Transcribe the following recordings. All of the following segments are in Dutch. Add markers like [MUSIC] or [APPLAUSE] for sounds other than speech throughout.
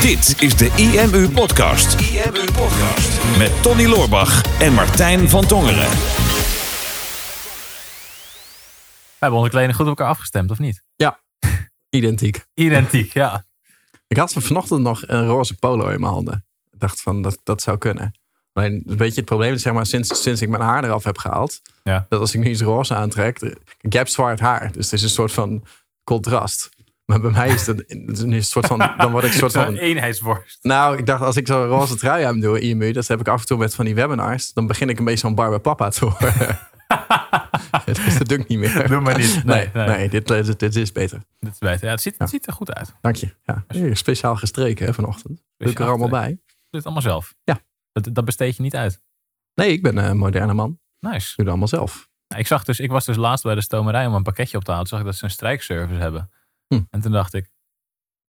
Dit is de IMU Podcast. IMU Podcast. Met Tony Loorbach en Martijn van Tongeren. We hebben onze kleding goed op elkaar afgestemd, of niet? Ja, identiek. Identiek, ja. Ik had vanochtend nog een roze polo in mijn handen. Ik dacht van, dat, dat zou kunnen. Alleen een beetje het probleem is, zeg maar, sinds, sinds ik mijn haar eraf heb gehaald, Ja. dat als ik nu iets roze aantrek, ik heb zwart haar, dus het is een soort van contrast. Maar bij mij is is een soort van, dan word ik een soort [LAUGHS] van, eenheidsworst. nou, ik dacht als ik zo'n roze trui aan doe, IMU, dat heb ik af en toe met van die webinars, dan begin ik een beetje zo'n Barber Papa te worden. [LAUGHS] [LAUGHS] dus dat doe ik niet meer. Doe maar niet. Nee, Nee, nee. nee, dit, dit, dit is beter. Dit is beter. Ja, het, ziet, het ziet er goed uit. Dank je. Ja, hier, speciaal gestreken hè, vanochtend. Doe ik er allemaal bij. Doe het allemaal zelf. Ja. Dat, dat besteed je niet uit. Nee, ik ben een moderne man. Nice. doe het allemaal zelf. Nou, Ik, zag dus, ik was dus laatst bij de stomerij om een pakketje op te halen. Toen zag ik dat ze een strijkservice hebben. Hm. En toen dacht ik,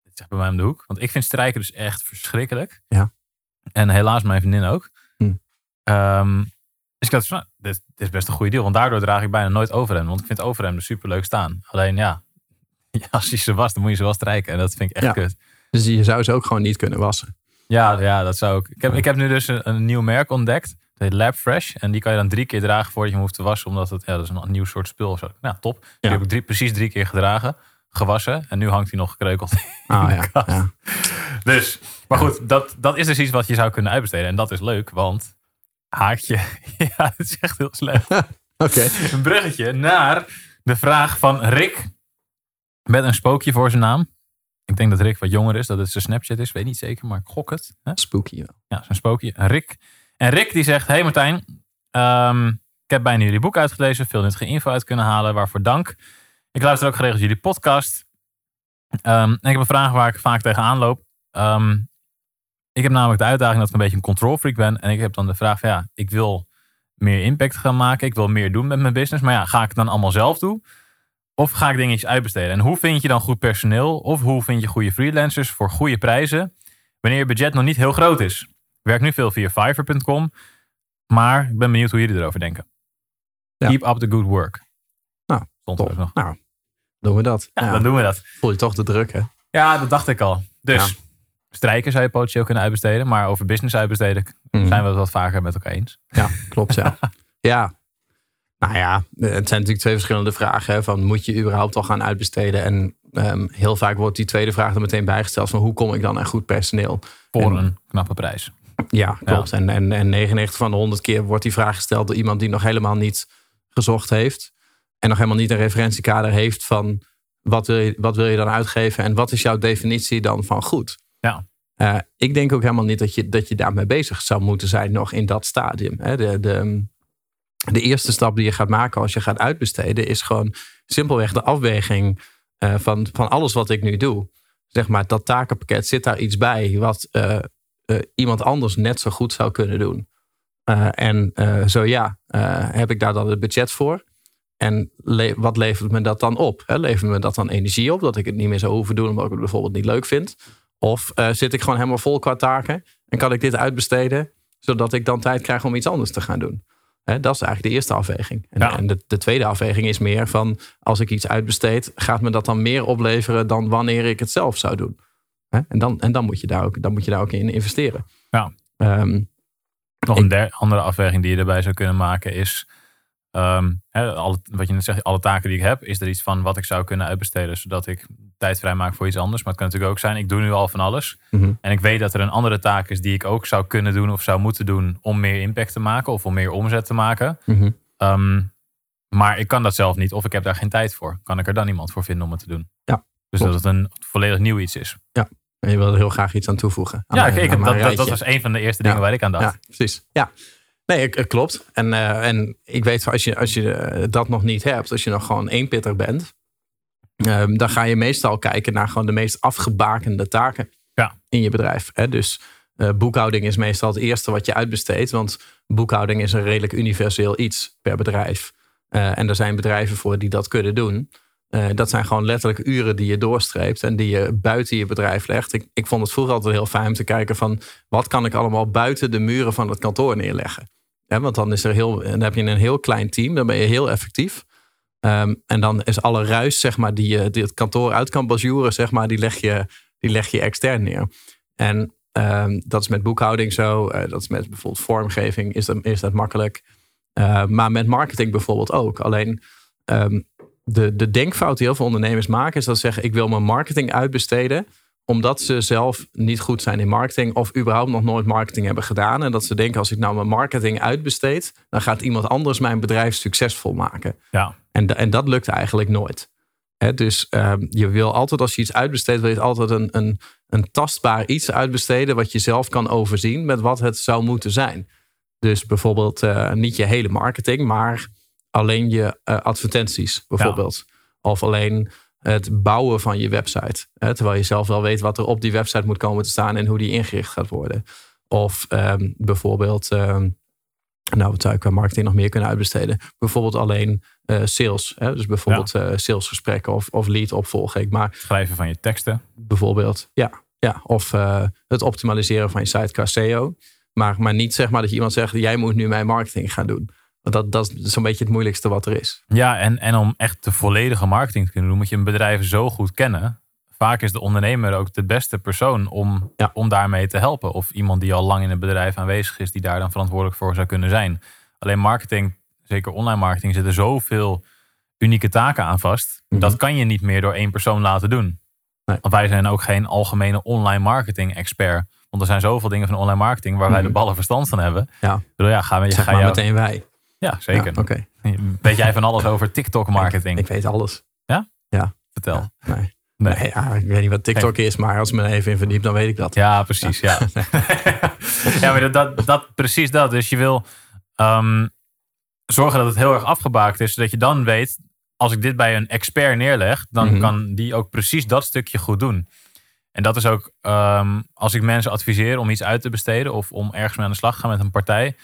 dit is bij mij om de hoek. Want ik vind strijken dus echt verschrikkelijk. Ja. En helaas mijn vriendin ook. Hm. Ehm, dus ik dacht, van, nou, dit, dit is best een goede deal. Want daardoor draag ik bijna nooit overhemden. Want ik vind overhemden super leuk staan. Alleen [LAUGHS] ja, als je ze was, dan moet je ze wel strijken. En dat vind ik echt Ja. kut. Dus je zou ze ook gewoon niet kunnen wassen. Ja, ja, dat zou ik. Ik heb, ik heb nu dus een, een nieuw merk ontdekt. Dat heet Lab Fresh. En die kan je dan drie keer dragen voordat je hem hoeft te wassen. Omdat het, ja, dat is een nieuw soort spul. of Zo. Nou, top. Die heb ik drie, precies drie keer gedragen. Gewassen. En nu hangt hij nog gekreukeld. Ah de ja. kast. ja. Dus, maar goed, dat, dat is dus iets wat je zou kunnen uitbesteden. En dat is leuk, want haakje. [LAUGHS] Ja, het is echt heel slecht. [LAUGHS] Oké. Een bruggetje naar de vraag van Rick. Met een spookje voor zijn naam. Ik denk dat Rick wat jonger is, dat het zijn Snapchat is. Weet niet zeker, maar ik gok het. Hè? Spooky wel. Ja, zo'n spookje. Rick. En Rick die zegt: Hey Martijn, ehm, ik heb bijna jullie boek uitgelezen, veel nuttige info uit kunnen halen, waarvoor dank. Ik luister ook geregeld jullie podcast. Ehm, en ik heb een vraag waar ik vaak tegenaan loop. Ehm, ik heb namelijk de uitdaging dat ik een beetje een control freak ben. En ik heb dan de vraag: van, ja, ik wil meer impact gaan maken. Ik wil meer doen met mijn business. Maar ja, ga ik het dan allemaal zelf doen? Of ga ik dingetjes uitbesteden? En hoe vind je dan goed personeel? Of hoe vind je goede freelancers voor goede prijzen? Wanneer je budget nog niet heel groot is. Ik werk nu veel via Fiverr.com. Maar ik ben benieuwd hoe jullie erover denken. Ja. Keep up the good work. Nou, Stond er nog. Nou, doen we dat. Ja, Ja, dan doen we dat. Voel je toch de druk, hè? Ja, dat dacht ik al. Dus Ja. strijken zou je potentieel kunnen uitbesteden. Maar over business uitbesteden Mhm. zijn we het wat vaker met elkaar eens. Ja, klopt, ja. [LAUGHS] ja. Nou ja, het zijn natuurlijk twee verschillende vragen. Hè, van moet je überhaupt al gaan uitbesteden? En ehm, heel vaak wordt die tweede vraag er meteen bijgesteld van hoe kom ik dan aan goed personeel? Voor En- een knappe prijs. Ja, klopt. En, en, en 99 van de 100 keer wordt die vraag gesteld door iemand die nog helemaal niet gezocht heeft. En nog helemaal niet een referentiekader heeft van wat wil je, wat wil je dan uitgeven en wat is jouw definitie dan van goed? Ja. Eh, ik denk ook helemaal niet dat je, dat je daarmee bezig zou moeten zijn nog in dat stadium. Hè. De, de, de eerste stap die je gaat maken als je gaat uitbesteden is gewoon simpelweg de afweging eh, van, van alles wat ik nu doe. Zeg maar, dat takenpakket, zit daar iets bij wat eh, iemand anders net zo goed zou kunnen doen? En zo ja, heb ik daar dan het budget voor? En le- wat levert me dat dan op? Hè? Levert me dat dan energie op? Dat ik het niet meer zou hoeven doen omdat ik het bijvoorbeeld niet leuk vind? Of eh, zit ik gewoon helemaal vol qua taken? En kan ik dit uitbesteden zodat ik dan tijd krijg om iets anders te gaan doen? Hè, dat is eigenlijk de eerste afweging. En, Ja. en de, de tweede afweging is meer van als ik iets uitbesteed, gaat me dat dan meer opleveren dan wanneer ik het zelf zou doen? Hè? En, dan, en dan, moet je daar ook, dan moet je daar ook in investeren. Ja. Ehm, Nog een der- andere afweging die je erbij zou kunnen maken is... alle, wat je net zegt, alle taken die ik heb, is er iets van wat ik zou kunnen uitbesteden, zodat ik tijd vrij maak voor iets anders. Maar het kan natuurlijk ook zijn, ik doe nu al van alles. Mhm. En ik weet dat er een andere taak is die ik ook zou kunnen doen of zou moeten doen om meer impact te maken of om meer omzet te maken. mhm. Ehm, maar ik kan dat zelf niet of ik heb daar geen tijd voor. Kan ik er dan iemand voor vinden om het te doen? Ja, Dus klopt. dat het een volledig nieuw iets is. En je wil er heel graag iets aan toevoegen. Aan Ja, mijn- ik, aan dat, dat, dat rijtje. was een van de eerste dingen Ja. waar ik aan dacht. Ja, precies. Ja. Nee, het, klopt. En, eh, en ik weet, als je, als je eh, dat nog niet hebt, als je nog gewoon één pitter bent, ehm, dan ga je meestal kijken naar gewoon de meest afgebakende taken Ja. in je bedrijf. Hè? Dus eh, boekhouding is meestal het eerste wat je uitbesteedt, want boekhouding is een redelijk universeel iets per bedrijf. En er zijn bedrijven voor die dat kunnen doen. Dat zijn gewoon letterlijk uren die je doorstreept en die je buiten je bedrijf legt. Ik, ik vond het vroeger altijd heel fijn om te kijken van wat kan ik allemaal buiten de muren van het kantoor neerleggen. Want dan, is er heel, dan heb je een heel klein team, dan ben je heel effectief. Ehm, en dan is alle ruis, zeg maar, die, je- die het kantoor uit kan bazuren, zeg maar, die leg je die leg je extern neer. En ehm, dat is met boekhouding zo. eh, dat is met bijvoorbeeld vormgeving, is dat, is dat makkelijk. Eh, maar met marketing bijvoorbeeld ook. Alleen ehm, de, de denkfout die heel veel ondernemers maken, is dat ze zeggen: ik wil mijn marketing uitbesteden omdat ze zelf niet goed zijn in marketing of überhaupt nog nooit marketing hebben gedaan. En dat ze denken, als ik nou mijn marketing uitbesteed, dan gaat iemand anders mijn bedrijf succesvol maken. Ja. En, en dat lukt eigenlijk nooit. Dus ehm, je wil altijd, als je iets uitbesteedt, wil je altijd een, een, een tastbaar iets uitbesteden wat je zelf kan overzien met wat het zou moeten zijn. Dus bijvoorbeeld eh, niet je hele marketing, maar alleen je eh, advertenties bijvoorbeeld. Of alleen het bouwen van je website. Hè, terwijl je zelf wel weet wat er op die website moet komen te staan en hoe die ingericht gaat worden. Of ehm, bijvoorbeeld, ehm, nou wat zou ik qua marketing nog meer kunnen uitbesteden? Bijvoorbeeld alleen eh, sales. Hè? Dus bijvoorbeeld eh, salesgesprekken of, of lead opvolging. Maar Schrijven van je teksten. bijvoorbeeld, ja. ja of eh, het optimaliseren van je site qua SEO. Maar, maar niet zeg maar dat je iemand zegt, jij moet nu mijn marketing gaan doen. Want dat, dat is zo'n beetje het moeilijkste wat er is. Ja, en, en om echt de volledige marketing te kunnen doen, moet je een bedrijf zo goed kennen. Vaak is de ondernemer ook de beste persoon om, Ja. om daarmee te helpen. Of iemand die al lang in het bedrijf aanwezig is, die daar dan verantwoordelijk voor zou kunnen zijn. Alleen marketing, zeker online marketing, zitten zoveel unieke taken aan vast. Mhm. Dat kan je niet meer door één persoon laten doen. Nee. Want wij zijn ook geen algemene online marketing expert. Want er zijn zoveel dingen van online marketing waar wij Mhm. de ballen verstand van hebben. Ja. Ik bedoel, ja, gaan we, Zeg ga maar jou- meteen wij. Ja, zeker. Ja, Oké, Weet jij van alles over TikTok marketing? ik weet alles. Vertel. Nee. Nee. Nee, ja, ik weet niet wat TikTok is, maar als ik me even in verdiep, dan weet ik dat. Ja, precies. Ja, [LAUGHS] ja maar dat, dat, dat, precies dat. Dus je wil ehm, zorgen dat het heel erg afgebaakt is, zodat je dan weet, als ik dit bij een expert neerleg, dan Mhm. kan die ook precies dat stukje goed doen. En dat is ook, ehm, als ik mensen adviseer om iets uit te besteden of om ergens mee aan de slag te gaan met een partij,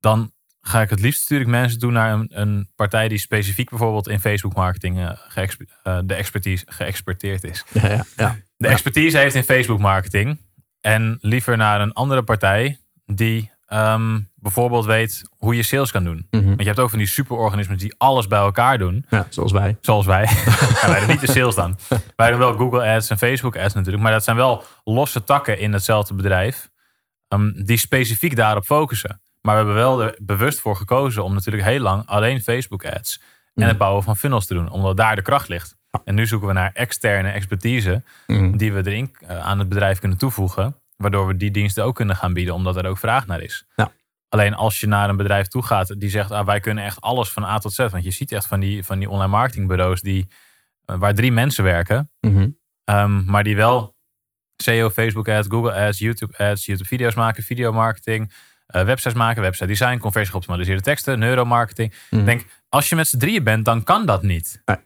dan ga ik het liefst stuur ik mensen toe naar een, een partij die specifiek bijvoorbeeld in Facebook marketing eh, eh, de expertise geëxperteerd is. Ja, ja, ja. De expertise heeft in Facebook marketing. En liever naar een andere partij die ehm, bijvoorbeeld weet hoe je sales kan doen. Mhm. Want je hebt ook van die superorganismen die alles bij elkaar doen. ja zoals wij. Zoals wij. [LAUGHS] wij doen niet de sales dan. Wij doen wel Google Ads en Facebook Ads natuurlijk. Maar dat zijn wel losse takken in hetzelfde bedrijf. ehm, die specifiek daarop focussen. Maar we hebben wel er bewust voor gekozen om natuurlijk heel lang alleen Facebook Ads. En Mhm. het bouwen van funnels te doen. Omdat daar de kracht ligt. En nu zoeken we naar externe expertise Mhm. die we erin eh, aan het bedrijf kunnen toevoegen. Waardoor we die diensten ook kunnen gaan bieden, omdat er ook vraag naar is. Ja. Alleen als je naar een bedrijf toe gaat die zegt, ah, wij kunnen echt alles van A tot Z. Want je ziet echt van die, van die online marketingbureaus die, eh, waar drie mensen werken, Mhm. ehm, maar die wel SEO, Facebook ads, Google ads, YouTube ads, YouTube video's maken, videomarketing, eh websites maken, website design, conversie geoptimaliseerde teksten, neuromarketing. Mhm. Ik denk, als je met z'n drieën bent, dan kan dat niet. Nee.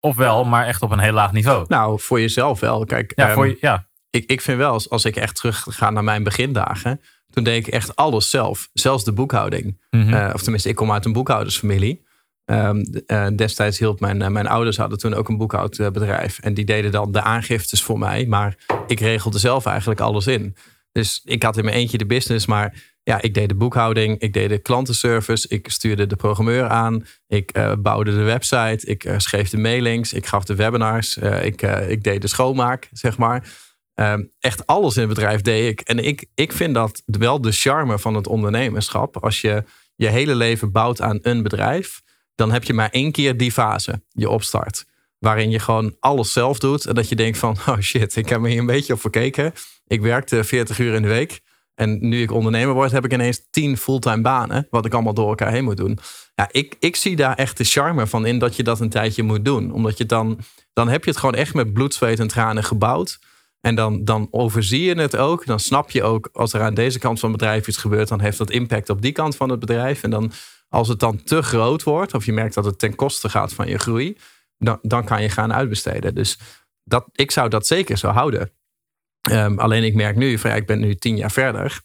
Ofwel, maar echt op een heel laag niveau. Nou, voor jezelf wel. Kijk, ja, ehm, voor je, ja, ik, ik vind wel, als, als ik echt terug ga naar mijn begindagen, toen deed ik echt alles zelf. Zelfs de boekhouding. Mhm. Eh, of tenminste, ik kom uit een boekhoudersfamilie. Ehm, eh, destijds hield mijn, mijn ouders hadden toen ook een boekhoudbedrijf. En die deden dan de aangiftes voor mij. Maar ik regelde zelf eigenlijk alles in. Dus ik had in mijn eentje de business. Maar ja, ik deed de boekhouding. Ik deed de klantenservice. Ik stuurde de programmeur aan. Ik eh, bouwde de website. Ik eh, schreef de mailings. Ik gaf de webinars. eh, ik, ik deed de schoonmaak, zeg maar. Ehm, echt alles in het bedrijf deed ik. En ik, ik vind dat wel de charme van het ondernemerschap. Als je je hele leven bouwt aan een bedrijf, dan heb je maar één keer die fase, je opstart. Waarin je gewoon alles zelf doet. En dat je denkt van, [LAUGHS] oh shit, ik heb me hier een beetje op verkeken. Ik werkte 40 uur in de week. En nu ik ondernemer word, heb ik ineens 10 fulltime banen. Wat ik allemaal door elkaar heen moet doen. Ja, ik, ik zie daar echt de charme van in dat je dat een tijdje moet doen. Omdat je dan, dan heb je het gewoon echt met bloed, zweet en tranen gebouwd. En dan, dan overzie je het ook. Dan snap je ook, als er aan deze kant van het bedrijf iets gebeurt, dan heeft dat impact op die kant van het bedrijf. En dan, als het dan te groot wordt, of je merkt dat het ten koste gaat van je groei, dan, dan kan je gaan uitbesteden. Dus dat, ik zou dat zeker zo houden. Ehm, alleen ik merk nu, van ik ben nu tien jaar verder.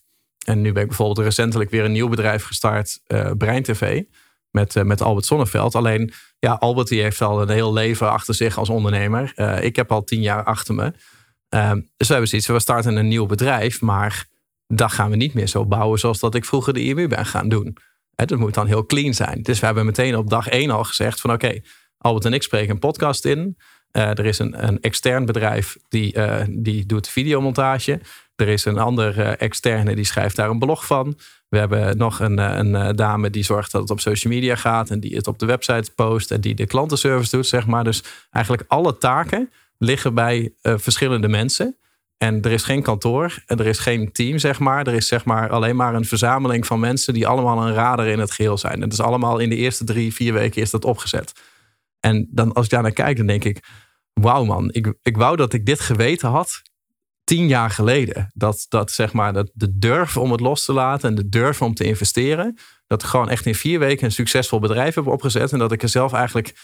En nu ben ik bijvoorbeeld recentelijk weer een nieuw bedrijf gestart, eh Brein TV. Met, eh, met Albert Sonneveld. Alleen, ja, Albert die heeft al een heel leven achter zich als ondernemer. Eh, ik heb al tien jaar achter me. Ehm, dus we hebben zoiets, we starten een nieuw bedrijf, maar dat gaan we niet meer zo bouwen zoals dat ik vroeger de IMU ben gaan doen. Hè, dat moet dan heel clean zijn. Dus we hebben meteen op dag één al gezegd van oké, Albert en ik spreken een podcast in. Eh, er is een, een extern bedrijf die, eh, die doet videomontage. Er is een andere eh, externe die schrijft daar een blog van. We hebben nog een, een dame die zorgt dat het op social media gaat en die het op de website post en die de klantenservice doet, zeg maar. Dus eigenlijk alle taken liggen bij verschillende mensen. En er is geen kantoor en er is geen team, zeg maar. Er is zeg maar alleen maar een verzameling van mensen die allemaal een radar in het geheel zijn. En het is allemaal in de eerste drie, vier weken is dat opgezet. En dan als ik daar naar kijk, dan denk ik, wauw man, ik, ik wou dat ik dit geweten had tien jaar geleden. Dat, dat zeg maar, dat de durf om het los te laten en de durf om te investeren. Dat ik gewoon echt in vier weken een succesvol bedrijf heb opgezet. En dat ik er zelf eigenlijk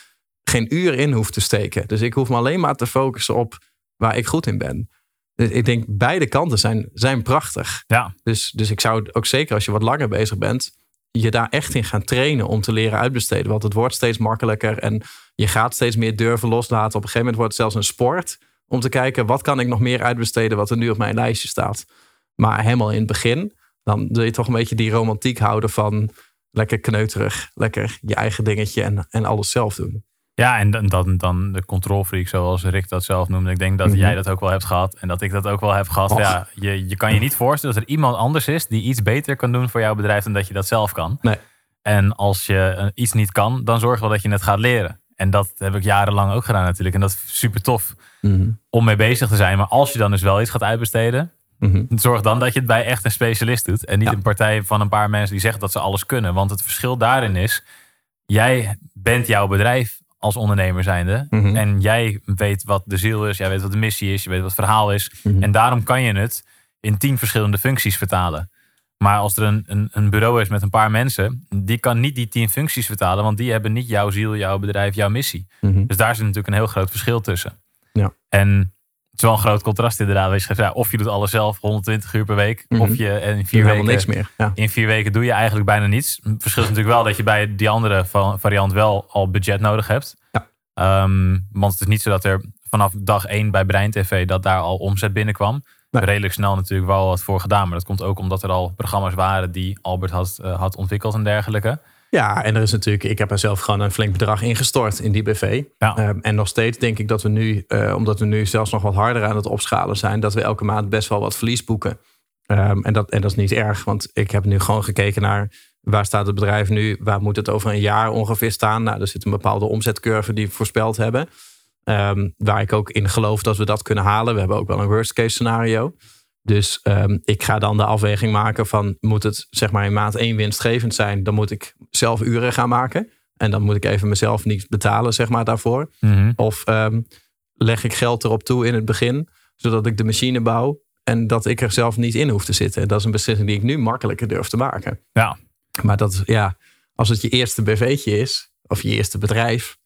geen uur in hoef te steken. Dus ik hoef me alleen maar te focussen op waar ik goed in ben. Dus ik denk beide kanten zijn, zijn prachtig. Ja. Dus, dus ik zou ook zeker als je wat langer bezig bent, je daar echt in gaan trainen om te leren uitbesteden. Want het wordt steeds makkelijker en je gaat steeds meer durven loslaten. Op een gegeven moment wordt het zelfs een sport om te kijken wat kan ik nog meer uitbesteden wat er nu op mijn lijstje staat. Maar helemaal in het begin, dan wil je toch een beetje die romantiek houden van lekker kneuterig, lekker je eigen dingetje en, en alles zelf doen. Ja, en dan, dan de control freak, zoals Rick dat zelf noemde. Ik denk dat mhm. jij dat ook wel hebt gehad. En dat ik dat ook wel heb gehad. Ja, je, je kan je niet voorstellen dat er iemand anders is die iets beter kan doen voor jouw bedrijf dan dat je dat zelf kan. Nee. En als je eh, iets niet kan, dan zorg wel dat je het gaat leren. En dat heb ik jarenlang ook gedaan natuurlijk. En dat is super tof mhm. om mee bezig te zijn. Maar als je dan dus wel iets gaat uitbesteden, mhm. zorg dan dat je het bij echt een specialist doet. En niet een partij van een paar mensen die zeggen dat ze alles kunnen. Want het verschil daarin is, jij bent jouw bedrijf als ondernemer zijnde. Mm En jij weet wat de ziel is, jij weet wat de missie is, je weet wat het verhaal is. Mhm. En daarom kan je het in tien verschillende functies vertalen. Maar als er een, een, een, bureau is met een paar mensen, die kan niet die tien functies vertalen, want die hebben niet jouw ziel, jouw bedrijf, jouw missie. Mhm. Dus daar zit natuurlijk een heel groot verschil tussen. Ja. En het is wel een groot contrast inderdaad. Je ja, of je doet alles zelf 120 uur per week, mhm. of je in vier weken niks meer. Ja. In vier weken doe je eigenlijk bijna niets. Het verschil is natuurlijk wel dat je bij die andere variant wel al budget nodig hebt. Ja. Ehm, want het is niet zo dat er vanaf dag één bij Brein TV dat daar al omzet binnenkwam. Nee. Redelijk snel natuurlijk wel wat voor gedaan. Maar dat komt ook omdat er al programma's waren die Albert had, uh, had ontwikkeld en dergelijke. Ja, en er is natuurlijk, ik heb er zelf gewoon een flink bedrag ingestort in die BV. Ja. Ehm, en nog steeds denk ik dat we nu, uh, omdat we nu zelfs nog wat harder aan het opschalen zijn, dat we elke maand best wel wat verlies boeken. Um, en, dat, en dat is niet erg, want ik heb nu gewoon gekeken naar waar staat het bedrijf nu, waar moet het over een jaar ongeveer staan. Nou, er zit een bepaalde omzetcurve die we voorspeld hebben. Um, waar ik ook in geloof dat we dat kunnen halen. We hebben ook wel een worst case scenario. Dus um, ik ga dan de afweging maken van moet het zeg maar in maand één winstgevend zijn, dan moet ik zelf uren gaan maken. En dan moet ik even mezelf niet betalen, zeg maar, daarvoor. Mm Of um, leg ik geld erop toe in het begin, zodat ik de machine bouw en dat ik er zelf niet in hoef te zitten. Dat is een beslissing die ik nu makkelijker durf te maken. Ja. Maar dat, ja, als het je eerste BV'tje is, of je eerste bedrijf,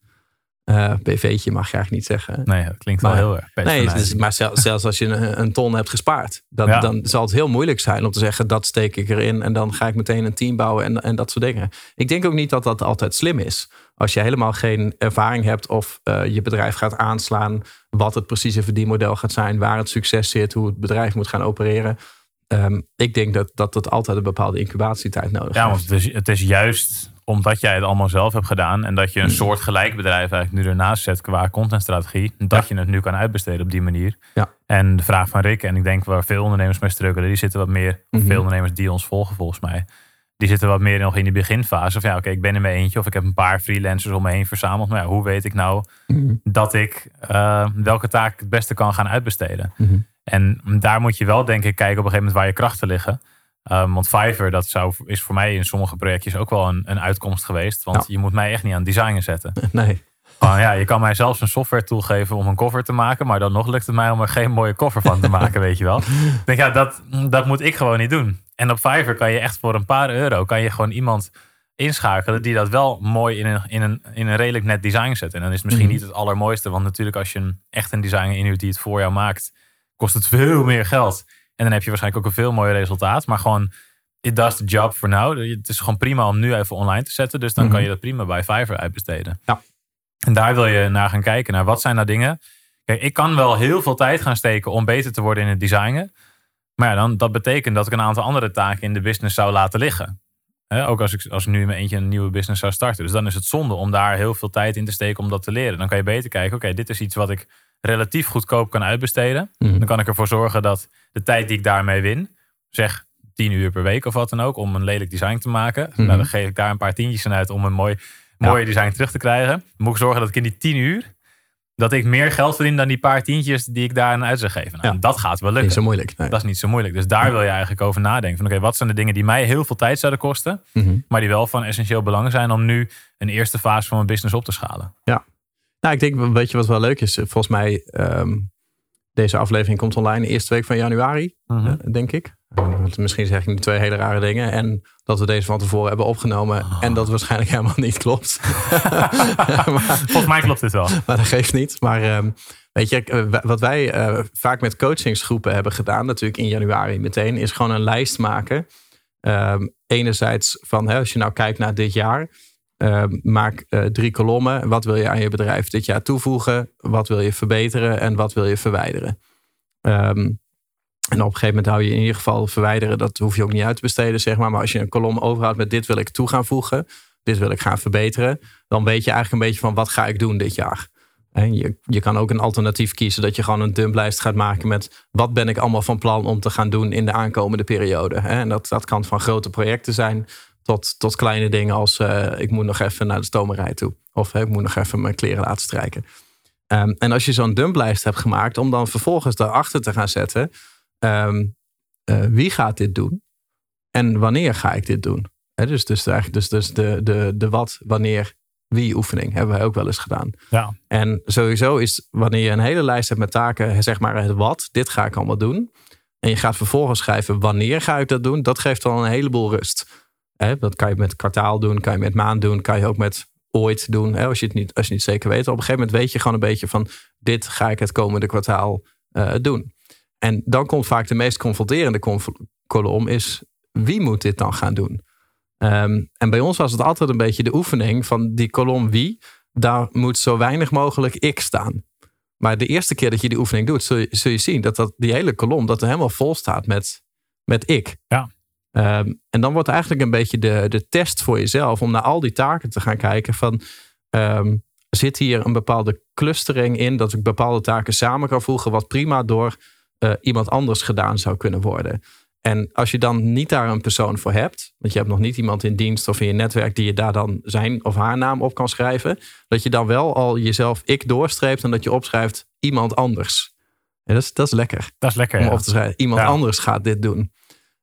uh, BV'tje mag je eigenlijk niet zeggen. Nee, dat klinkt wel heel erg. Nee, dus, maar zelfs als je een, een, ton hebt gespaard, dan, dan zal het heel moeilijk zijn om te zeggen dat steek ik erin en dan ga ik meteen een team bouwen en, en dat soort dingen. Ik denk ook niet dat dat altijd slim is. Als je helemaal geen ervaring hebt of uh, je bedrijf gaat aanslaan, wat het precieze verdienmodel gaat zijn, waar het succes zit, hoe het bedrijf moet gaan opereren. Um, ik denk dat, dat altijd een bepaalde incubatietijd nodig heeft. Ja, want het is, het is juist omdat jij het allemaal zelf hebt gedaan en dat je een mm. soort gelijk bedrijf eigenlijk nu ernaast zet qua contentstrategie, dat je het nu kan uitbesteden op die manier. Ja. En de vraag van Rick, en ik denk waar veel ondernemers mee struggelen, die zitten wat meer, mm veel ondernemers die ons volgen volgens mij, die zitten wat meer nog in die beginfase. Of ja, oké, ik ben in mijn eentje of ik heb een paar freelancers om me heen verzameld. Maar ja, hoe weet ik nou mhm. dat ik uh, welke taak het beste kan gaan uitbesteden? Mhm. En daar moet je wel denk ik kijken op een gegeven moment waar je krachten liggen. Um, want Fiverr, dat zou, is voor mij in sommige projectjes ook wel een, een uitkomst geweest. Want je moet mij echt niet aan designen zetten. [LAUGHS] Nee. ja, je kan mij zelfs een software tool geven om een cover te maken. Maar dan nog lukt het mij om er geen mooie cover van te maken, [LAUGHS] weet je wel. Ik denk, ja, dat, dat moet ik gewoon niet doen. En op Fiverr kan je echt voor een paar euro... kan je gewoon iemand inschakelen die dat wel mooi in een, in een, in een redelijk net design zet. En dan is het misschien mhm. niet het allermooiste. Want natuurlijk als je een, echt een designer inhuurt die het voor jou maakt... kost het veel meer geld. En dan heb je waarschijnlijk ook een veel mooier resultaat. Maar gewoon, it does the job for now. Het is gewoon prima om nu even online te zetten. Dus dan kan mhm. je dat prima bij Fiverr uitbesteden. Ja. En daar wil je naar gaan kijken. Naar wat zijn nou dingen? Kijk, ik kan wel heel veel tijd gaan steken om beter te worden in het designen. Maar ja, dan, dat betekent dat ik een aantal andere taken in de business zou laten liggen. Ook als ik, als ik nu in mijn eentje een nieuwe business zou starten. Dus dan is het zonde om daar heel veel tijd in te steken om dat te leren. Dan kan je beter kijken, oké, dit is iets wat ik relatief goedkoop kan uitbesteden. Mhm. Dan kan ik ervoor zorgen dat de tijd die ik daarmee win, zeg 10 uur per week of wat dan ook, om een lelijk design te maken. Mhm. Nou, dan geef ik daar een paar tientjes aan uit om een mooi, mooie design terug te krijgen. Dan moet ik zorgen dat ik in die 10 uur, dat ik meer geld verdien dan die paar tientjes die ik daar aan uit zou geven. Nou, Ja. en Dat gaat wel Niet lukken. zo moeilijk. Nee. Dat is niet zo moeilijk. Dus daar wil je eigenlijk over nadenken. Van oké, wat zijn de dingen die mij heel veel tijd zouden kosten, Mhm. maar die wel van essentieel belang zijn om nu een eerste fase van mijn business op te schalen? Nou, ik denk, weet je wat wel leuk is? Volgens mij, ehm, deze aflevering komt online de eerste week van januari, Mhm. eh, denk ik. Want Misschien zeg ik nu twee hele rare dingen. En dat we deze van tevoren hebben opgenomen. Ah. En dat waarschijnlijk helemaal niet klopt. [LAUGHS] maar, Volgens mij klopt dit wel. maar dat geeft niet. Maar ehm, weet je, eh, wa- wat wij eh, vaak met coachingsgroepen hebben gedaan, natuurlijk in januari meteen, is gewoon een lijst maken. Ehm, enerzijds van, hè, als je nou kijkt naar dit jaar, ehm, maak eh, drie kolommen. Wat wil je aan je bedrijf dit jaar toevoegen? Wat wil je verbeteren? En wat wil je verwijderen? Ehm, en op een gegeven moment hou je in ieder geval verwijderen. Dat hoef je ook niet uit te besteden, zeg maar. Maar als je een kolom overhoudt met dit wil ik toe gaan voegen. Dit wil ik gaan verbeteren. Dan weet je eigenlijk een beetje van wat ga ik doen dit jaar. En je, je kan ook een alternatief kiezen dat je gewoon een dumplijst gaat maken met wat ben ik allemaal van plan om te gaan doen in de aankomende periode. En dat, dat kan van grote projecten zijn tot, tot kleine dingen als eh, ik moet nog even naar de stomerij toe. Of ik moet nog even mijn kleren laten strijken. Ehm, en als je zo'n dumplijst hebt gemaakt, om dan vervolgens daarachter te gaan zetten, ehm, eh, wie gaat dit doen en wanneer ga ik dit doen? Hè, dus, dus, eigenlijk, dus, dus de, de, de wat, wanneer, wie oefening hebben wij ook wel eens gedaan. Ja. En sowieso is wanneer je een hele lijst hebt met taken, zeg maar het wat, dit ga ik allemaal doen. En je gaat vervolgens schrijven wanneer ga ik dat doen, dat geeft dan een heleboel rust. Dat kan je met kwartaal doen, kan je met maand doen, kan je ook met ooit doen. Hè, als, je het niet, als je het niet zeker weet. Op een gegeven moment weet je gewoon een beetje van dit ga ik het komende kwartaal eh, doen. En dan komt vaak de meest confronterende conf- kolom is wie moet dit dan gaan doen? Ehm, en bij ons was het altijd een beetje de oefening van die kolom wie. Daar moet zo weinig mogelijk ik staan. Maar de eerste keer dat je die oefening doet, zul je, zul je zien dat, dat die hele kolom dat er helemaal vol staat met, met ik. Ja. Ehm, en dan wordt eigenlijk een beetje de, de test voor jezelf om naar al die taken te gaan kijken van ehm, zit hier een bepaalde clustering in dat ik bepaalde taken samen kan voegen wat prima door eh, iemand anders gedaan zou kunnen worden. En als je dan niet daar een persoon voor hebt, want je hebt nog niet iemand in dienst of in je netwerk die je daar dan zijn of haar naam op kan schrijven, dat je dan wel al jezelf ik doorstreept en dat je opschrijft iemand anders. En dat, is, dat is lekker Dat is lekker. om ja. op te schrijven. Iemand Ja. anders gaat dit doen.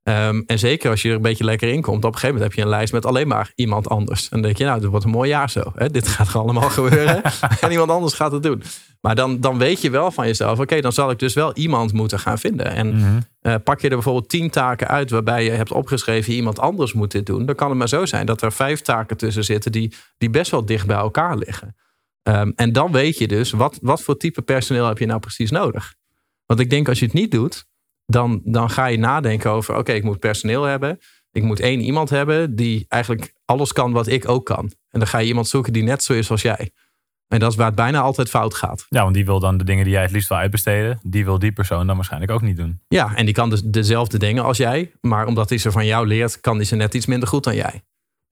Ehm, en zeker als je er een beetje lekker in komt, op een gegeven moment heb je een lijst met alleen maar iemand anders. En dan denk je, nou, dit wordt een mooi jaar zo. Hè? Dit gaat er allemaal [LAUGHS] gebeuren. en iemand anders gaat het doen. Maar dan, dan weet je wel van jezelf, oké, dan zal ik dus wel iemand moeten gaan vinden. En Mhm. eh, pak je er bijvoorbeeld tien taken uit waarbij je hebt opgeschreven, iemand anders moet dit doen. Dan kan het maar zo zijn dat er vijf taken tussen zitten die, die best wel dicht bij elkaar liggen. Ehm, en dan weet je dus, wat, wat voor type personeel heb je nou precies nodig? Want ik denk als je het niet doet, dan, dan ga je nadenken over: oké, ik moet personeel hebben. Ik moet één iemand hebben die eigenlijk alles kan wat ik ook kan. En dan ga je iemand zoeken die net zo is als jij. En dat is waar het bijna altijd fout gaat. Ja, want die wil dan de dingen die jij het liefst wil uitbesteden, die wil die persoon dan waarschijnlijk ook niet doen. Ja, en die kan dus dezelfde dingen als jij. Maar omdat hij ze van jou leert, kan hij ze net iets minder goed dan jij.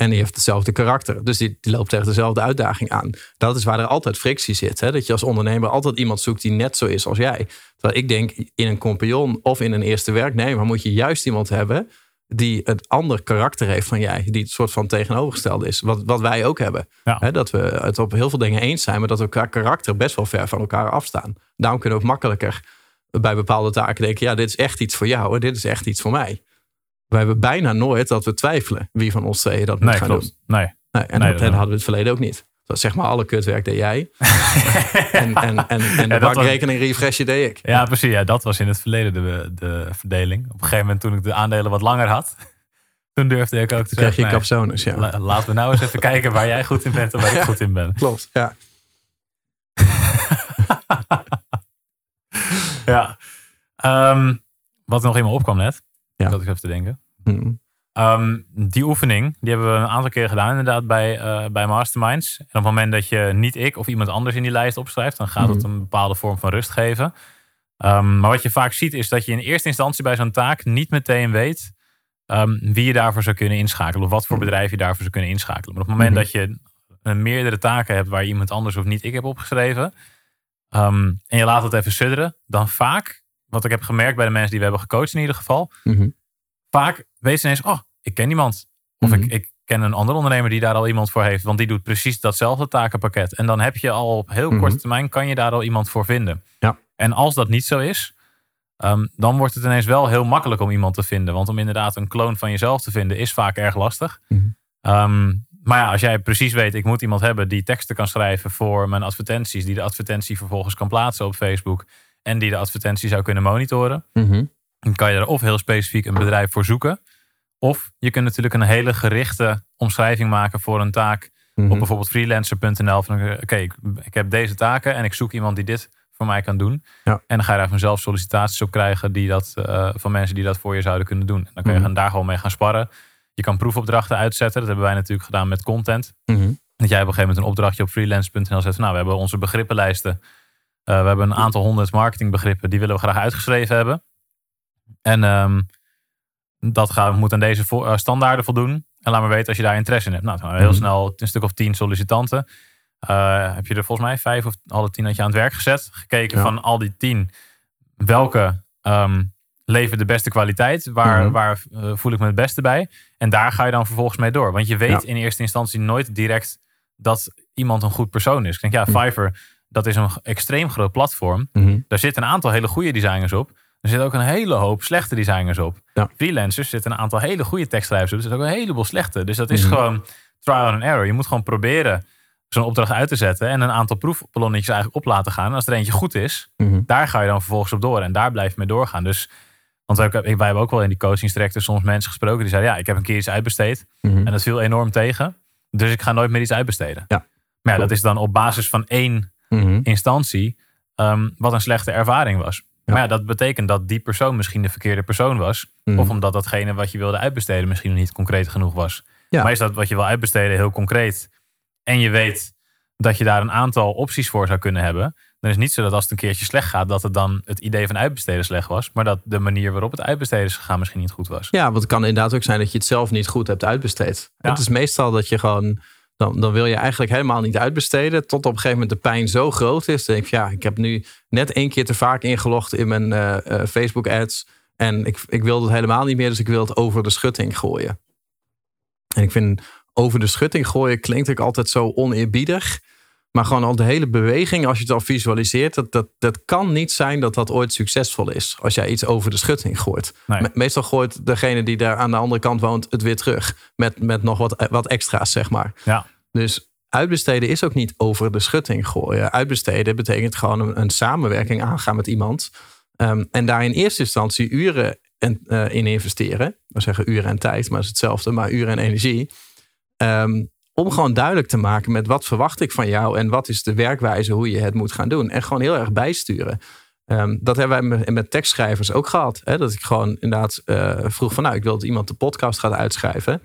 En die heeft hetzelfde karakter. Dus die, die loopt tegen dezelfde uitdaging aan. Dat is waar er altijd frictie zit. Hè? Dat je als ondernemer altijd iemand zoekt die net zo is als jij. Terwijl ik denk, in een compagnon of in een eerste werknemer moet je juist iemand hebben die het ander karakter heeft van jij. Die het soort van tegenovergestelde is. Wat, wat wij ook hebben. Ja. Dat we het op heel veel dingen eens zijn, maar dat we qua karakter best wel ver van elkaar afstaan. Daarom kunnen we ook makkelijker bij bepaalde taken denken: ja, dit is echt iets voor jou en dit is echt iets voor mij. We hebben bijna nooit dat we twijfelen wie van ons tweeën dat moet Nee, gaan klopt. doen. Nee. Nee, en Nee, dat, dat- en hadden we het verleden ook niet. Dat zeg maar alle kutwerk deed jij. [LAUGHS] en, en, en, en de was- bankrekening refreshen deed ik. Ja, precies. Ja, dat was in het verleden de, de verdeling. Op een gegeven moment toen ik de aandelen wat langer had, [LAUGHS] toen durfde ik ook te Krijg je zeggen, nee, capsones, ja. la- laten we nou eens even kijken waar jij goed in bent en waar ik goed in ben. [LAUGHS] Klopt, ja. Ja. Ehm, wat nog in me opkwam net, Ja. dat ik even te denken. Hm. Ehm, die oefening, die hebben we een aantal keer gedaan inderdaad bij, eh, bij Masterminds. En op het moment dat je niet ik of iemand anders in die lijst opschrijft, dan gaat het Mhm. een bepaalde vorm van rust geven. Ehm, maar wat je vaak ziet is dat je in eerste instantie bij zo'n taak niet meteen weet ehm, wie je daarvoor zou kunnen inschakelen. Of wat voor bedrijf je daarvoor zou kunnen inschakelen. Maar op het moment dat je meerdere taken hebt waar je iemand anders of niet ik heb opgeschreven. en je laat het even sudderen. Dan vaak, wat ik heb gemerkt bij de mensen die we hebben gecoacht in ieder geval. Mhm. Vaak weet ze ineens, oh, ik ken iemand. Of Mhm. ik, ik ken een andere ondernemer die daar al iemand voor heeft. Want die doet precies datzelfde takenpakket. En dan heb je al op heel Mhm. korte termijn, kan je daar al iemand voor vinden. Ja. En als dat niet zo is, ehm, dan wordt het ineens wel heel makkelijk om iemand te vinden. Want om inderdaad een kloon van jezelf te vinden, is vaak erg lastig. Mhm. Ehm, maar ja, als jij precies weet, ik moet iemand hebben die teksten kan schrijven voor mijn advertenties, die de advertentie vervolgens kan plaatsen op Facebook en die de advertentie zou kunnen monitoren, Mhm. dan kan je er of heel specifiek een bedrijf voor zoeken. Of je kunt natuurlijk een hele gerichte omschrijving maken voor een taak Mhm. op bijvoorbeeld freelancer.nl. Van oké, ik, ik heb deze taken en ik zoek iemand die dit voor mij kan doen. Ja. En dan ga je daar vanzelf sollicitaties op krijgen die dat, eh, van mensen die dat voor je zouden kunnen doen. En dan kun je Mhm. daar gewoon mee gaan sparren. Je kan proefopdrachten uitzetten. Dat hebben wij natuurlijk gedaan met content. Dat jij op een gegeven moment een opdrachtje op freelance.nl zet. van, Nou, we hebben onze begrippenlijsten. Eh, we hebben een aantal honderd marketingbegrippen. Die willen we graag uitgeschreven hebben. En ehm, dat gaat, moet aan deze vo- eh, standaarden voldoen. En laat maar weten als je daar interesse in hebt. Nou, heel Mhm. snel een stuk of tien sollicitanten. Eh, heb je er volgens mij vijf of alle tien had je aan het werk gezet. Gekeken Ja. van al die tien. Welke levert de beste kwaliteit? Waar, Mhm. waar voel ik me het beste bij? En daar ga je dan vervolgens mee door. Want je weet Ja. in eerste instantie nooit direct dat iemand een goed persoon is. Ik denk, ja. Fiverr, dat is een extreem groot platform. Mhm. Daar zitten een aantal hele goede designers op. Er zitten ook een hele hoop slechte designers op. Ja. Freelancers zitten een aantal hele goede tekstschrijvers op. Er zitten ook een heleboel slechte. Dus dat is Mhm. gewoon trial and error. Je moet gewoon proberen zo'n opdracht uit te zetten. En een aantal proefballonnetjes eigenlijk op laten gaan. En als er eentje goed is, Mhm. daar ga je dan vervolgens op door. En daar blijf je mee doorgaan. Dus, want wij, wij hebben ook wel in die coachingstrajecten soms mensen gesproken. Die zeiden, ja, ik heb een keer iets uitbesteed. En dat viel enorm tegen. Dus ik ga nooit meer iets uitbesteden. Ja. Maar ja, dat is dan op basis van één Mhm. instantie ehm, wat een slechte ervaring was. Ja. Maar ja, dat betekent dat die persoon misschien de verkeerde persoon was. Mhm. Of omdat datgene wat je wilde uitbesteden misschien nog niet concreet genoeg was. Ja. Maar is dat wat je wil uitbesteden heel concreet en je weet dat je daar een aantal opties voor zou kunnen hebben, dan is het niet zo dat als het een keertje slecht gaat, dat het dan het idee van uitbesteden slecht was, maar dat de manier waarop het uitbesteden is gegaan misschien niet goed was. Ja, want het kan inderdaad ook zijn dat je het zelf niet goed hebt uitbesteed. Ja. Het is meestal dat je gewoon, dan, dan wil je eigenlijk helemaal niet uitbesteden. Tot op een gegeven moment de pijn zo groot is. Dan denk je, ja, ik heb nu net één keer te vaak ingelogd in mijn eh, eh, Facebook ads. En ik, ik wil het helemaal niet meer, dus ik wil het over de schutting gooien. En ik vind over de schutting gooien klinkt ook altijd zo oneerbiedig. Maar gewoon al de hele beweging, als je het al visualiseert, dat, dat, dat kan niet zijn dat dat ooit succesvol is. Als jij iets over de schutting gooit. Nee. Meestal gooit degene die daar aan de andere kant woont het weer terug. Met, met nog wat, wat extra's, zeg maar. Ja. Dus uitbesteden is ook niet over de schutting gooien. Uitbesteden betekent gewoon een, een samenwerking aangaan met iemand. Ehm, en daar in eerste instantie uren en, eh, in investeren. We zeggen uren en tijd, maar het is hetzelfde. Maar uren en energie. Ehm, om gewoon duidelijk te maken met wat verwacht ik van jou. En wat is de werkwijze hoe je het moet gaan doen. En gewoon heel erg bijsturen. Ehm, dat hebben wij met, met tekstschrijvers ook gehad. Hè? Dat ik gewoon inderdaad eh, vroeg van nou, ik wil dat iemand de podcast gaat uitschrijven.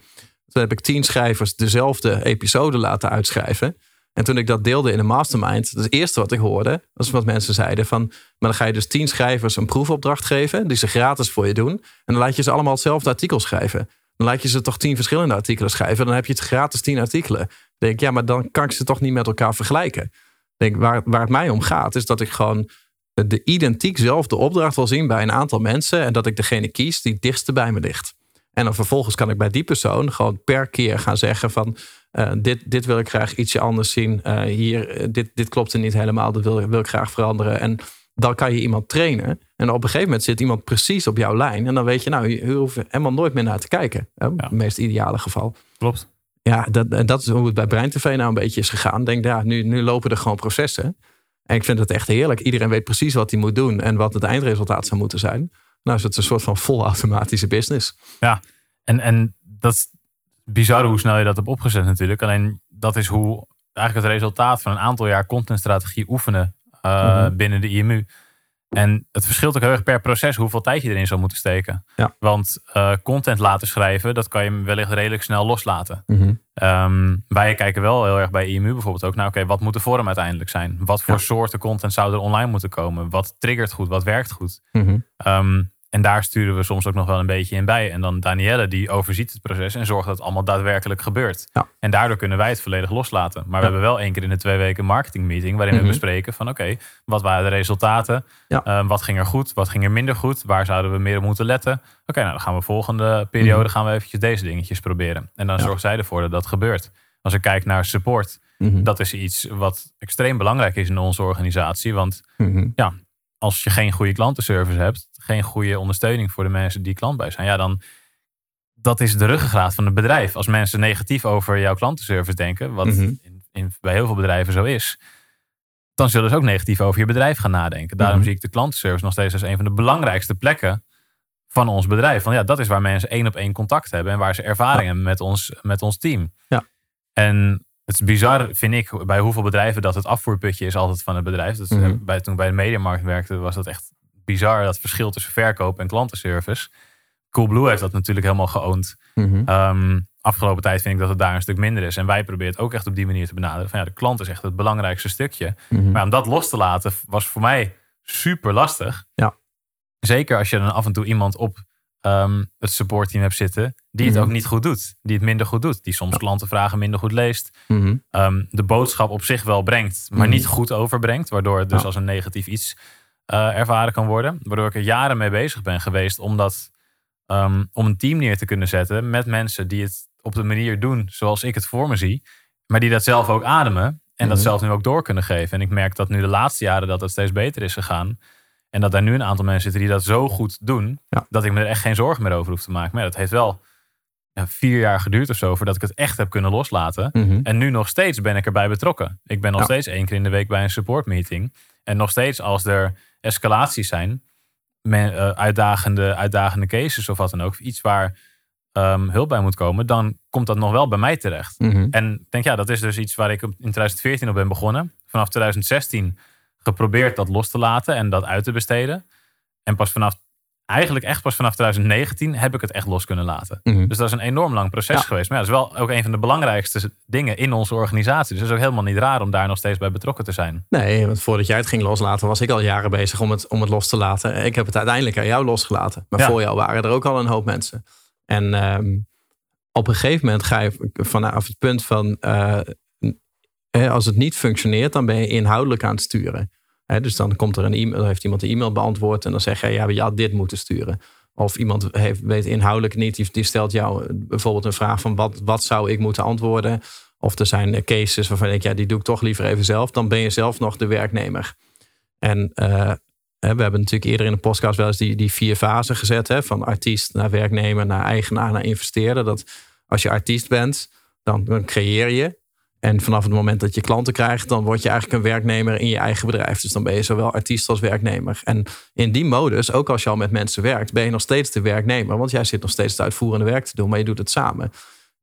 Toen heb ik tien schrijvers dezelfde episode laten uitschrijven. En toen ik dat deelde in een mastermind, het eerste wat ik hoorde, was wat mensen zeiden van, maar dan ga je dus tien schrijvers een proefopdracht geven, die ze gratis voor je doen. En dan laat je ze allemaal hetzelfde artikel schrijven. Dan laat je ze toch tien verschillende artikelen schrijven. Dan heb je het gratis tien artikelen. Dan denk ik, ja, maar dan kan ik ze toch niet met elkaar vergelijken. Denk, waar, waar het mij om gaat, is dat ik gewoon de identiek zelfde opdracht wil zien bij een aantal mensen. En dat ik degene kies die het dichtste bij me ligt. En dan vervolgens kan ik bij die persoon gewoon per keer gaan zeggen van... eh, dit, dit wil ik graag ietsje anders zien. Eh, hier, eh, dit, dit klopt er niet helemaal, dat wil, wil ik graag veranderen. En dan kan je iemand trainen. En op een gegeven moment zit iemand precies op jouw lijn. En dan weet je, nou, je hoeft helemaal nooit meer naar te kijken. Hè? Ja. Het meest ideale geval. Klopt. Ja, dat, en dat is hoe het bij Brein TV nou een beetje is gegaan. Denk, ja, nu, nu lopen er gewoon processen. En ik vind het echt heerlijk. Iedereen weet precies wat hij moet doen en wat het eindresultaat zou moeten zijn. Nou is het een soort van volautomatische business. En, en dat is bizar hoe snel je dat hebt opgezet natuurlijk. Alleen dat is hoe eigenlijk het resultaat van een aantal jaar contentstrategie oefenen eh, Mhm. binnen de IMU. En het verschilt ook heel erg per proces hoeveel tijd je erin zou moeten steken. Ja. Want eh, content laten schrijven, dat kan je wellicht redelijk snel loslaten. Ehm, wij kijken wel heel erg bij IMU bijvoorbeeld ook naar, oké, wat moet de vorm uiteindelijk zijn? Wat voor Ja. soorten content zou er online moeten komen? Wat triggert goed? Wat werkt goed? Mhm. Ehm, En daar sturen we soms ook nog wel een beetje in bij. En dan Danielle die overziet het proces en zorgt dat het allemaal daadwerkelijk gebeurt. Ja. En daardoor kunnen wij het volledig loslaten. Maar we Ja. hebben wel één keer in de twee weken een marketingmeeting waarin Mhm. we bespreken van oké, wat waren de resultaten? Ja. Eh, wat ging er goed? Wat ging er minder goed? Waar zouden we meer op moeten letten? Oké, nou dan gaan we volgende periode Mhm. gaan we eventjes deze dingetjes proberen. En dan Ja. zorgt zij ervoor dat dat gebeurt. Als ik kijk naar support, Mhm. dat is iets wat extreem belangrijk is in onze organisatie. Want Mhm. Als je geen goede klantenservice hebt, geen goede ondersteuning voor de mensen die klant bij zijn, ja, dan dat is de ruggengraat van het bedrijf. Als mensen negatief over jouw klantenservice denken, wat Mhm. in, in, bij heel veel bedrijven zo is, dan zullen ze ook negatief over je bedrijf gaan nadenken. Daarom Mhm. zie ik de klantenservice nog steeds als een van de belangrijkste plekken van ons bedrijf. Want ja, dat is waar mensen één op één contact hebben en waar ze ervaring Ja. hebben met ons, met ons team. Ja. En het is bizar, vind ik, bij hoeveel bedrijven dat het afvoerputje is altijd van het bedrijf. Dat is, Mhm. eh, bij, toen ik bij de mediamarkt werkte, was dat echt bizar, dat verschil tussen verkoop en klantenservice. Coolblue heeft dat natuurlijk helemaal geoond. Mhm. Ehm, afgelopen tijd vind ik dat het daar een stuk minder is. En wij proberen het ook echt op die manier te benaderen. Van ja, de klant is echt het belangrijkste stukje. Mhm. Maar om dat los te laten was voor mij super lastig. Ja. Zeker als je dan af en toe iemand op ehm, het supportteam hebt zitten die het Mhm. ook niet goed doet. Die het minder goed doet. Die soms klantenvragen minder goed leest. Mhm. Ehm, de boodschap op zich wel brengt, maar Mhm. niet goed overbrengt. Waardoor het dus Ja. als een negatief iets eh, ervaren kan worden. Waardoor ik er jaren mee bezig ben geweest om, dat, ehm, om een team neer te kunnen zetten met mensen die het op de manier doen zoals ik het voor me zie. Maar die dat zelf ook ademen en dat Mhm. zelf nu ook door kunnen geven. En ik merk dat nu de laatste jaren dat het steeds beter is gegaan. En dat daar nu een aantal mensen zitten die dat zo goed doen. Ja. Dat ik me er echt geen zorgen meer over hoef te maken. Maar ja, dat heeft wel ja, vier jaar geduurd of zo voordat ik het echt heb kunnen loslaten. Mhm. En nu nog steeds ben ik erbij betrokken. Ik ben nog Ja. steeds één keer in de week bij een support meeting. En nog steeds als er escalaties zijn, eh, uitdagende, uitdagende cases of wat dan ook, iets waar ehm, hulp bij moet komen, dan komt dat nog wel bij mij terecht. Mhm. En ik denk, ja, dat is dus iets waar ik in 2014 op ben begonnen. Vanaf 2016 geprobeerd dat los te laten en dat uit te besteden. En pas vanaf, eigenlijk echt pas vanaf 2019 heb ik het echt los kunnen laten. Mhm. Dus dat is een enorm lang proces Ja. geweest. Maar ja, dat is wel ook een van de belangrijkste dingen in onze organisatie. Dus het is ook helemaal niet raar om daar nog steeds bij betrokken te zijn. Nee, want voordat jij het ging loslaten, was ik al jaren bezig om het, om het los te laten. Ik heb het uiteindelijk aan jou losgelaten. Maar Ja. voor jou waren er ook al een hoop mensen. En ehm, op een gegeven moment ga je vanaf het punt van... eh, als het niet functioneert, dan ben je inhoudelijk aan het sturen. Dus dan komt er een e-mail, heeft iemand een e-mail beantwoord... en dan zeg je, ja, je had dit moeten sturen. Of iemand heeft, weet inhoudelijk niet, die, stelt jou eh, bijvoorbeeld een vraag van... Wat, wat zou ik moeten antwoorden? Of er zijn eh, cases waarvan ik, ja, die doe ik toch liever even zelf. Dan ben je zelf nog de werknemer. En eh, we hebben natuurlijk eerder in de podcast wel eens die, die vier fasen gezet. Hè, van artiest naar werknemer, naar eigenaar, naar investeerder. Dat als je artiest bent, dan, dan creëer je. En vanaf het moment dat je klanten krijgt, dan word je eigenlijk een werknemer in je eigen bedrijf. Dus dan ben je zowel artiest als werknemer. En in die modus, ook als je al met mensen werkt, ben je nog steeds de werknemer. Want jij zit nog steeds het uitvoerende werk te doen, maar je doet het samen.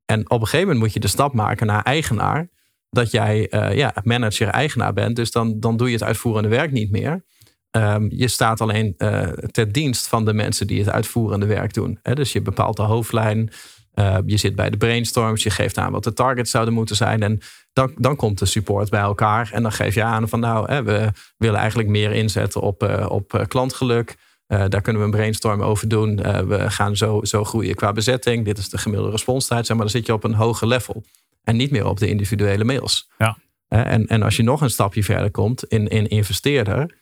En op een gegeven moment moet je de stap maken naar eigenaar. Dat jij eh, ja, manager, eigenaar bent. Dus dan, dan doe je het uitvoerende werk niet meer. Ehm, je staat alleen eh ter dienst van de mensen die het uitvoerende werk doen. Hè? Dus je bepaalt de hoofdlijn. Eh, je zit bij de brainstorms. Je geeft aan wat de targets zouden moeten zijn. En dan, dan komt de support bij elkaar. En dan geef je aan van nou, hè, we willen eigenlijk meer inzetten op, eh, op eh, klantgeluk. Daar kunnen we een brainstorm over doen. We gaan zo, zo groeien qua bezetting. Dit is de gemiddelde responstijd. Zeg maar, dan zit je op een hoger level. En niet meer op de individuele mails. Ja. En, en als je nog een stapje verder komt in, in investeerder.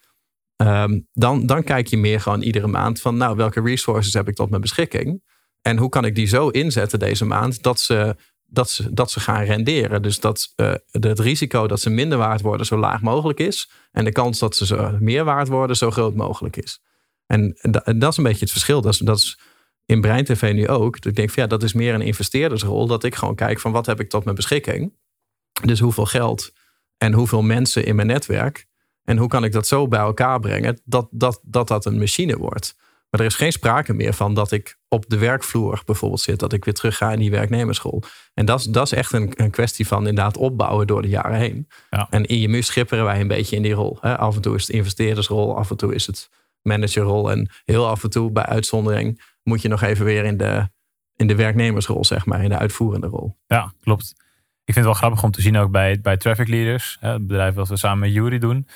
ehm, dan, dan kijk je meer gewoon iedere maand van nou, welke resources heb ik tot mijn beschikking. En hoe kan ik die zo inzetten deze maand dat ze, dat ze, dat ze gaan renderen. Dus dat eh, het risico dat ze minder waard worden zo laag mogelijk is. En de kans dat ze zo meer waard worden zo groot mogelijk is. En da- en dat is een beetje het verschil. Dat is, dat is in Brein TV nu ook. Dat ik denk van ja, dat is meer een investeerdersrol. Dat ik gewoon kijk van wat heb ik tot mijn beschikking. Dus hoeveel geld en hoeveel mensen in mijn netwerk. En hoe kan ik dat zo bij elkaar brengen dat dat, dat, dat een machine wordt. Maar er is geen sprake meer van dat ik op de werkvloer bijvoorbeeld zit. Dat ik weer terug ga in die werknemerschool. En dat is, dat is echt een, een kwestie van inderdaad opbouwen door de jaren heen. Ja. En in IMU schipperen wij een beetje in die rol. Hè? Af en toe is het investeerdersrol, af en toe is het managerrol. En heel af en toe bij uitzondering moet je nog even weer in de, in de werknemersrol, zeg maar, in de uitvoerende rol. Ja, klopt. Ik vind het wel grappig om te zien ook bij, bij Traffic Leaders, het bedrijf wat we samen met Jury doen.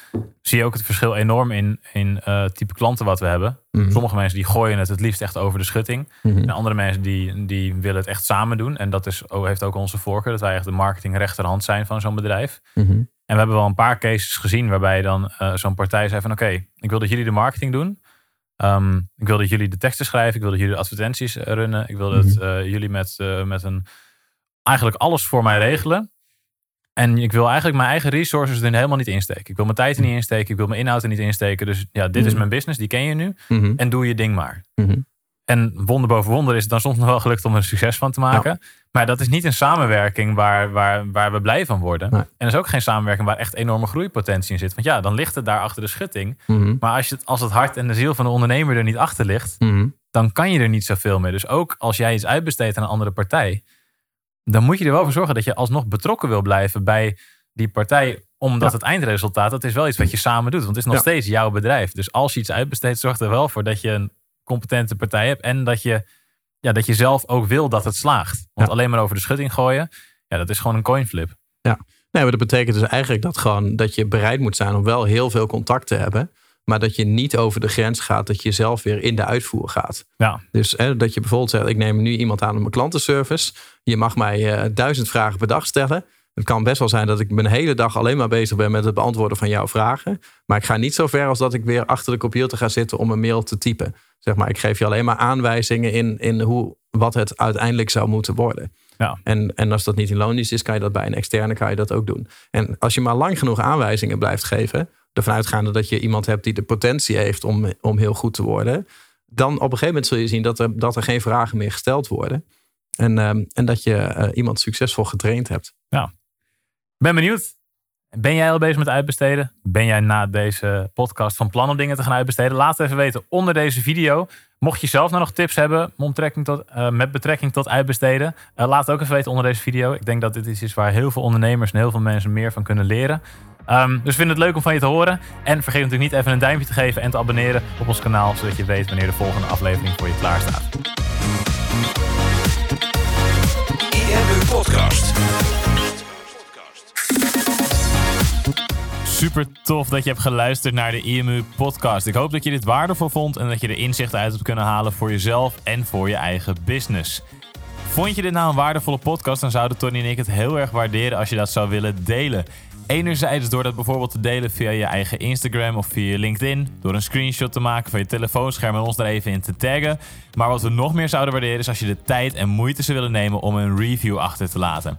Zie je ook het verschil enorm in, in uh, type klanten wat we hebben. Mhm. Sommige mensen die gooien het het liefst echt over de schutting. Mhm. En andere mensen die, die willen het echt samen doen. En dat is, ook- heeft ook onze voorkeur, dat wij echt de marketing rechterhand zijn van zo'n bedrijf. Mhm. En we hebben wel een paar cases gezien waarbij dan eh, zo'n partij zei van oké, ik wil dat jullie de marketing doen. Ehm, ik wil dat jullie de teksten schrijven. Ik wil dat jullie de advertenties eh, runnen. Ik wil dat eh, jullie met, eh, met een eigenlijk alles voor mij regelen. En ik wil eigenlijk mijn eigen resources er helemaal niet insteken. Ik wil mijn tijd er niet insteken. Ik wil mijn inhoud er niet insteken. Dus ja, dit is Mhm. mijn business. Die ken je nu. Mhm. En doe je ding maar. Mhm. En wonder boven wonder is het dan soms [LAUGHS] nog wel gelukt om er een succes van te maken. Maar dat is niet een samenwerking waar, waar, waar we blij van worden. Nee. En dat is ook geen samenwerking waar echt enorme groeipotentie in zit. Want ja, dan ligt het daar achter de schutting. Mhm. Maar als, je het, als het hart en de ziel van de ondernemer er niet achter ligt, dan kan je er niet zoveel mee. Dus ook als jij iets uitbesteedt aan een andere partij, dan moet je er wel voor zorgen dat je alsnog betrokken wil blijven bij die partij. Omdat Ja. het eindresultaat, dat is wel iets wat je samen doet. Want het is nog Ja. steeds jouw bedrijf. Dus als je iets uitbesteedt, zorg er wel voor dat je een competente partij hebt. En dat je, ja, dat je zelf ook wil dat het slaagt. Want Ja. alleen maar over de schutting gooien, ja, dat is gewoon een coinflip. Nee, maar dat betekent dus eigenlijk dat, gewoon, dat je bereid moet zijn om wel heel veel contact te hebben. Maar dat je niet over de grens gaat dat je zelf weer in de uitvoer gaat. Ja, Dus hè, dat je bijvoorbeeld zegt, ik neem nu iemand aan op mijn klantenservice. Je mag mij eh, duizend vragen per dag stellen. Het kan best wel zijn dat ik mijn hele dag alleen maar bezig ben met het beantwoorden van jouw vragen. Maar ik ga niet zo ver als dat ik weer achter de computer ga zitten om een mail te typen. Zeg maar, ik geef je alleen maar aanwijzingen in, in hoe, wat het uiteindelijk zou moeten worden. Ja. En, en als dat niet in loondienst is, kan je dat bij een externe kan je dat ook doen. En als je maar lang genoeg aanwijzingen blijft geven, ervan uitgaande dat je iemand hebt die de potentie heeft om, om heel goed te worden, dan op een gegeven moment zul je zien dat er, dat er geen vragen meer gesteld worden. En, ehm, en dat je eh, iemand succesvol getraind hebt. ben benieuwd. Ben jij al bezig met uitbesteden? Ben jij na deze podcast van plan om dingen te gaan uitbesteden? Laat het even weten onder deze video. Mocht je zelf nou nog tips hebben tot, eh, met betrekking tot uitbesteden, eh, laat het ook even weten onder deze video. Ik denk dat dit iets is waar heel veel ondernemers en heel veel mensen meer van kunnen leren. Ehm, dus vind het leuk om van je te horen. En vergeet natuurlijk niet even een duimpje te geven en te abonneren op ons kanaal, zodat je weet wanneer de volgende aflevering voor je klaar staat. IMU Podcast. Super tof dat je hebt geluisterd naar de IMU podcast. Ik hoop dat je dit waardevol vond en dat je er inzichten uit hebt kunnen halen voor jezelf en voor je eigen business. Vond je dit nou een waardevolle podcast, dan zouden Tony en ik het heel erg waarderen als je dat zou willen delen. Enerzijds door dat bijvoorbeeld te delen via je eigen Instagram of via LinkedIn. Door een screenshot te maken van je telefoonscherm en ons daar even in te taggen. Maar wat we nog meer zouden waarderen is als je de tijd en moeite zou willen nemen om een review achter te laten.